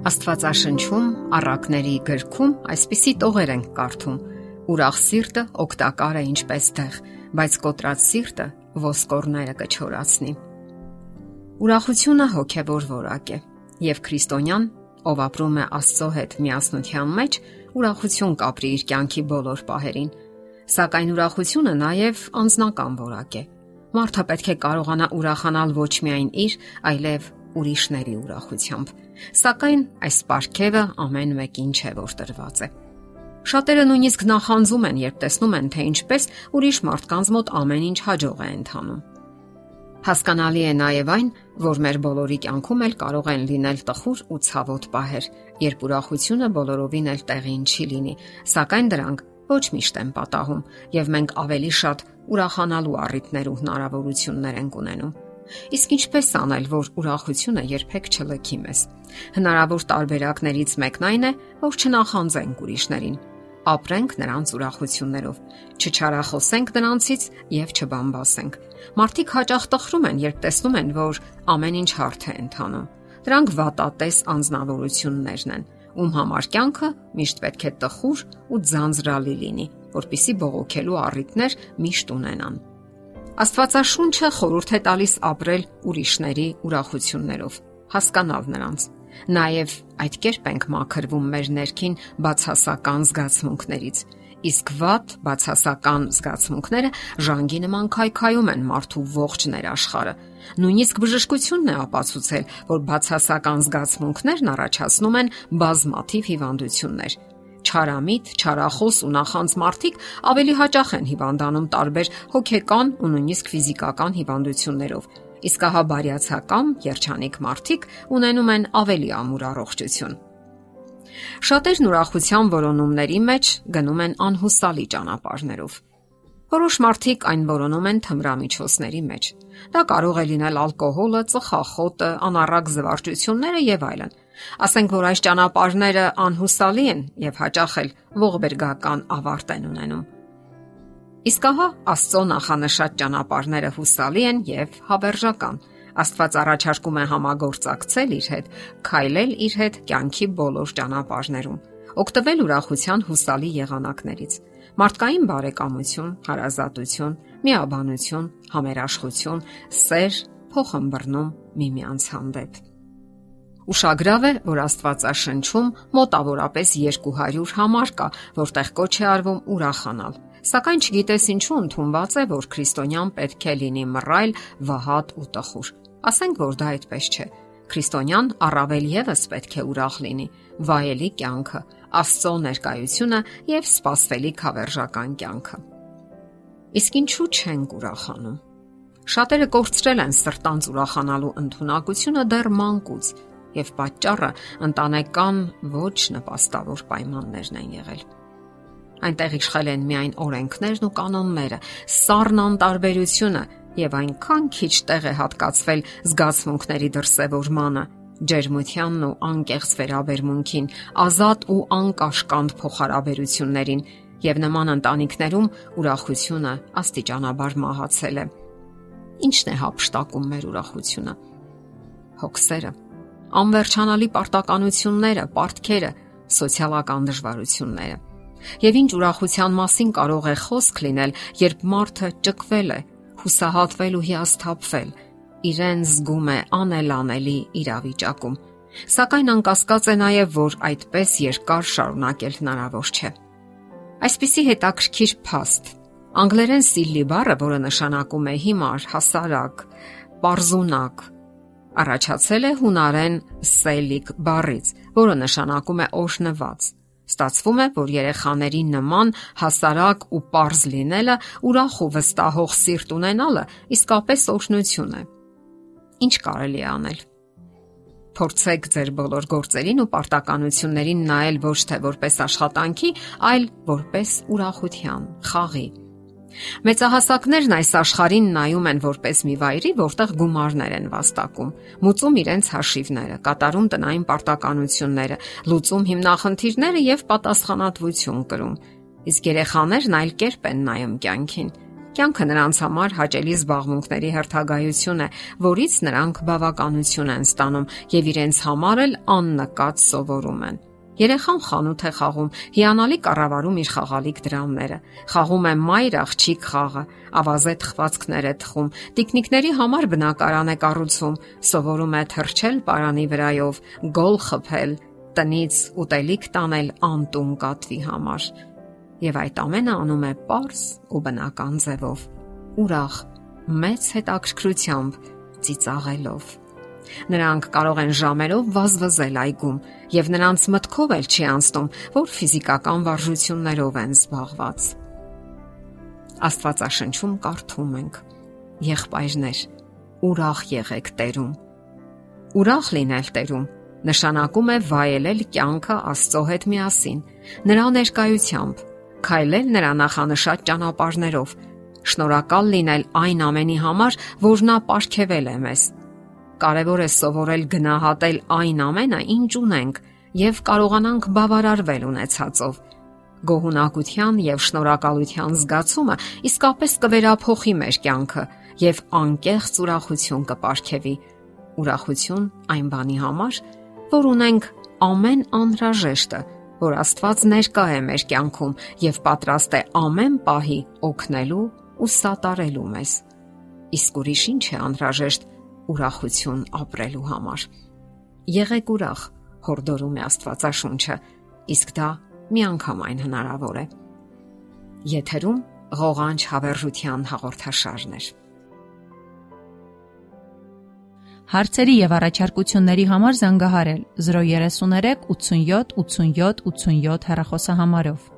Աստվածաշնչում առակների գրքում այսպիսի տողեր են կարդում. Ուրախ սիրտը օգտակար է ինչպես դեղ, բայց կոտրած սիրտը ոսկորները կչորացնի։ Ուրախությունը հոգևոր որակ է, եւ քրիստոնյան, ով ապրում է Աստծո հետ միասնության մեջ, ուրախություն կապրի իր կյանքի բոլոր պահերին։ Սակայն ուրախությունը նաև անznական որակ է։ Մարդը պետք է կարողանա ուրախանալ ոչ միայն իր, այլև ուրիշների ուրախությամբ։ Սակայն այս պարգևը ամեն մեկին չէ որ տրված է։ Շատերը նույնիսկ նախանձում են, երբ տեսնում են, թե ինչպես ուրիշ մարդկանց մոտ ամեն ինչ հաջող է ընթանում։ Հասկանալի է նաև այն, որ մեր բոլորի կյանքում էլ կարող են լինել տխուր ու ցավոտ պահեր, երբ ուրախությունը բոլորովին էլ տեղին չի լինի, սակայն դրանք ոչ միշտ են պատահում, եւ մենք ավելի շատ ուրախանալու առիթներ ու հնարավորություններ ենք ունենում։ Իսկ ինչպես անել, որ ուրախությունը երբեք չլքի մեզ։ Հնարավոր տարբերակներից մեկն այն է, որ չնախանձենք ուրիշներին, ապրենք նրանց ուրախություններով, չչարախոսենք նրանցից եւ չբամբասենք։ Մարդիկ հաճախ տխրում են, երբ տեսնում են, որ ամեն ինչ հարթ է ընթանում։ Դրանք վատատես անznավորություններն են, ում համար կյանքը միշտ պետք է տխուր ու ձանձրալի լինի, որpիսի բողոքելու առիթներ միշտ ունենան։ Աստվածաշունչը խորհուրդ է տալիս ապրել ուրիշների ուրախություններով, հասկանալ նրանց։ Նաև այդ կերպ ենք մաքրվում մեր ներքին բացասական զգացմունքներից։ Իսկ ված բացասական զգացմունքները ժանգի նման քայքայում են մարդու ողջ ներաշխարը։ Նույնիսկ բժշկությունն է ապացուցել, որ բացասական զգացմունքներն առաջացնում են բազմաթիվ հիվանդություններ չարամիտ, չարախոս ու նախանց մարդիկ ավելի հաճախ են հիվանդանում տարբեր հոգեկան ու նույնիսկ ֆիզիկական հիվանդություններով։ Իսկ ահա բարյացակամ, երջանիկ մարդիկ ունենում են ավելի ամուր առողջություն։ Շատերն ուրախության որոնումների մեջ գնում են անհուսալի ճանապարհներով։ Որոշ մարդիկ այն որոնում են թմրամիջոցների մեջ։ Դա կարող է լինել ալկոհոլը, ծխախոտը, անառակ զվարճությունները եւ այլն։ Ասենք որ այս ճանապարհները անհուսալի են եւ հաճախ էլ ողբերգական ավարտ են ունենում։ Իսկ ահա Աստծո նախանշած ճանապարհները հուսալի են եւ հավերժական։ Աստված առաջարկում է համագործակցել իր հետ, քայլել իր հետ կյանքի բոլոր ճանապարհներում, օգտվել ուրախության հուսալի եղանակներից։ Մարդկային բարեկամություն, հարազատություն, միաբանություն, համերաշխություն, սեր, փոխհմբռնում միմյանց հանդեպ։ Ուշագրավ է, որ Աստվածաշնչում մոտավորապես 200 համար կա, որտեղ կոչ է արվում ուրախանալ։ Սակայն չգիտես ինչու ընդունված է, որ քրիստոնյան պետք է լինի մռայլ, վհատ ու տխուր։ Ասենք որ դա այդպես չէ։ Քրիստոնյան առավել եւս պետք է ուրախ լինի՝ վայելի կյանքը, Աստծո ներկայությունը եւ սпасվելի քավերժական կյանքը։ Իսկ ինչու չենք ուրախանում։ Շատերը կորցրել են սրտանց ուրախանալու ընտունակությունը դեռ մանկուց, եւ պատճառը ընտանեկան ոչ նպաստավոր պայմաններն են եղել։ Այնտեղ իշխել են միայն օրենքներն ու կանոնները, սառն անտարբերությունը եւ այնքան քիչ տեղ է հատկացվել զգացմունքների դրսևորմանը, ջերմությանն ու անկեղծ վերաբերմունքին, ազատ ու անկաշկանդ փոխհարաբերություններին եւ նման ընտանիքներում ուրախությունը աստիճանաբար մահացել է։ Ինչն է հապշտակում մեր ուրախությունը։ Հոգսերը անվերջանալի պարտականությունները, պարտքերը, սոցիալական դժվարությունները։ Եվ ինչ ուրախության մասին կարող է խոսք լինել, երբ մարդը ճկվել է, հուսահատվել ու հիասթափվել, իրեն զգում է անելանելի իրավիճակում։ Սակայն անկասկած է նաև, որ այդպես երկար շարունակել հնարավոր չէ։ Այսպիսի հետաքրքիր փաստ. Անգլերեն սիլլի բառը, որը նշանակում է հիմար, հասարակ, պարզունակ, առաջացել է հունարեն սելիկ բառից, որը նշանակում է օշնված։ Ստացվում է, որ երեխաների նման հասարակ ու པարզ լինելը ուրախ ու վստահող սիրտ ունենալը իսկապես օշնություն է։ Ինչ կարելի է անել։ Փորձեք ձեր բոլոր գործերին ու պարտականություններին նայել ոչ թե որպես աշխատանքի, այլ որպես ուրախության, խաղի Մեծահասակներն այս աշխարհին նայում են որպես մի վայրի, որտեղ գումարներ են վաստակում, մուծում իրենց հաշիվները, կատարում տնային պարտականությունները, լուծում հիմնախնդիրները եւ պատասխանատվություն կրում։ Իսկ երեխաներն այլ կերպ են նայում կյանքին։ Կյանքը նրանց համար հաճելի զբաղմունքների հերթագայություն է, որից նրանք բավականություն են ստանում եւ իրենց համար էլ աննկատ սովորում են։ Երեխան խանութ է խաղում, հիանալի կառավարում իր խաղալիք դրամները, խաղում է մայր աղջիկ խաղը, ավազե թխվածքներ է թխում, տիկնիկների համար բնակարան է կառուցում, սովորում է թրջել պարանի վրայով, գոլ խփել, տնից ուտելիք տանել անտուն կատվի համար։ Եվ այդ ամենը անում է པարս ու բնական ձևով։ Ուրախ, մեծ հետաքրքրությամբ ծիծաղելով։ Նրանք կարող են ժամերով վազվզել այգում, եւ նրանց մտքով էլ չի անցնում, որ ֆիզիկական վարժություններով են զբաղված։ Աստվածաշնչում կարդում ենք. Եղբայրներ, ուրախ եղեք Տերում։ Ուրախ լինել Տերում նշանակում է վայելել կյանքը Աստծո հետ միասին, նրա ներկայությամբ, քայլել նրա նախանշած ճանապարհներով, շնորհակալ լինել այն ամենի համար, որ նա ապարգևել է մեզ Կարևոր է սովորել գնահատել այն ամենը, ինչ ունենք եւ կարողանանք բավարարվել ունեցածով։ Գոհունակության եւ շնորհակալության զգացումը իսկապես կվերափոխի մեր կյանքը եւ անկեղծ ուրախություն կապարքեվի։ Ուրախություն այն բանի համար, որ ունենք ամեն անհրաժեշտը, որ Աստված ներկա է մեր կյանքում եւ պատրաստ է ամեն պահի օգնելու ու սատարելու մեզ։ Իսկ ուրիշ ինչ է անհրաժեշտ ուրախություն ապրելու համար։ Եղեք ուրախ, հորդորում է Աստվածաշունչը, իսկ դա միանգամայն հնարավոր է։ Եթերում ղողանջ հավերժության հաղորդաշարն է։ Հարցերի եւ առաջարկությունների համար զանգահարել 033 87 87 87 հեռախոսահամարով։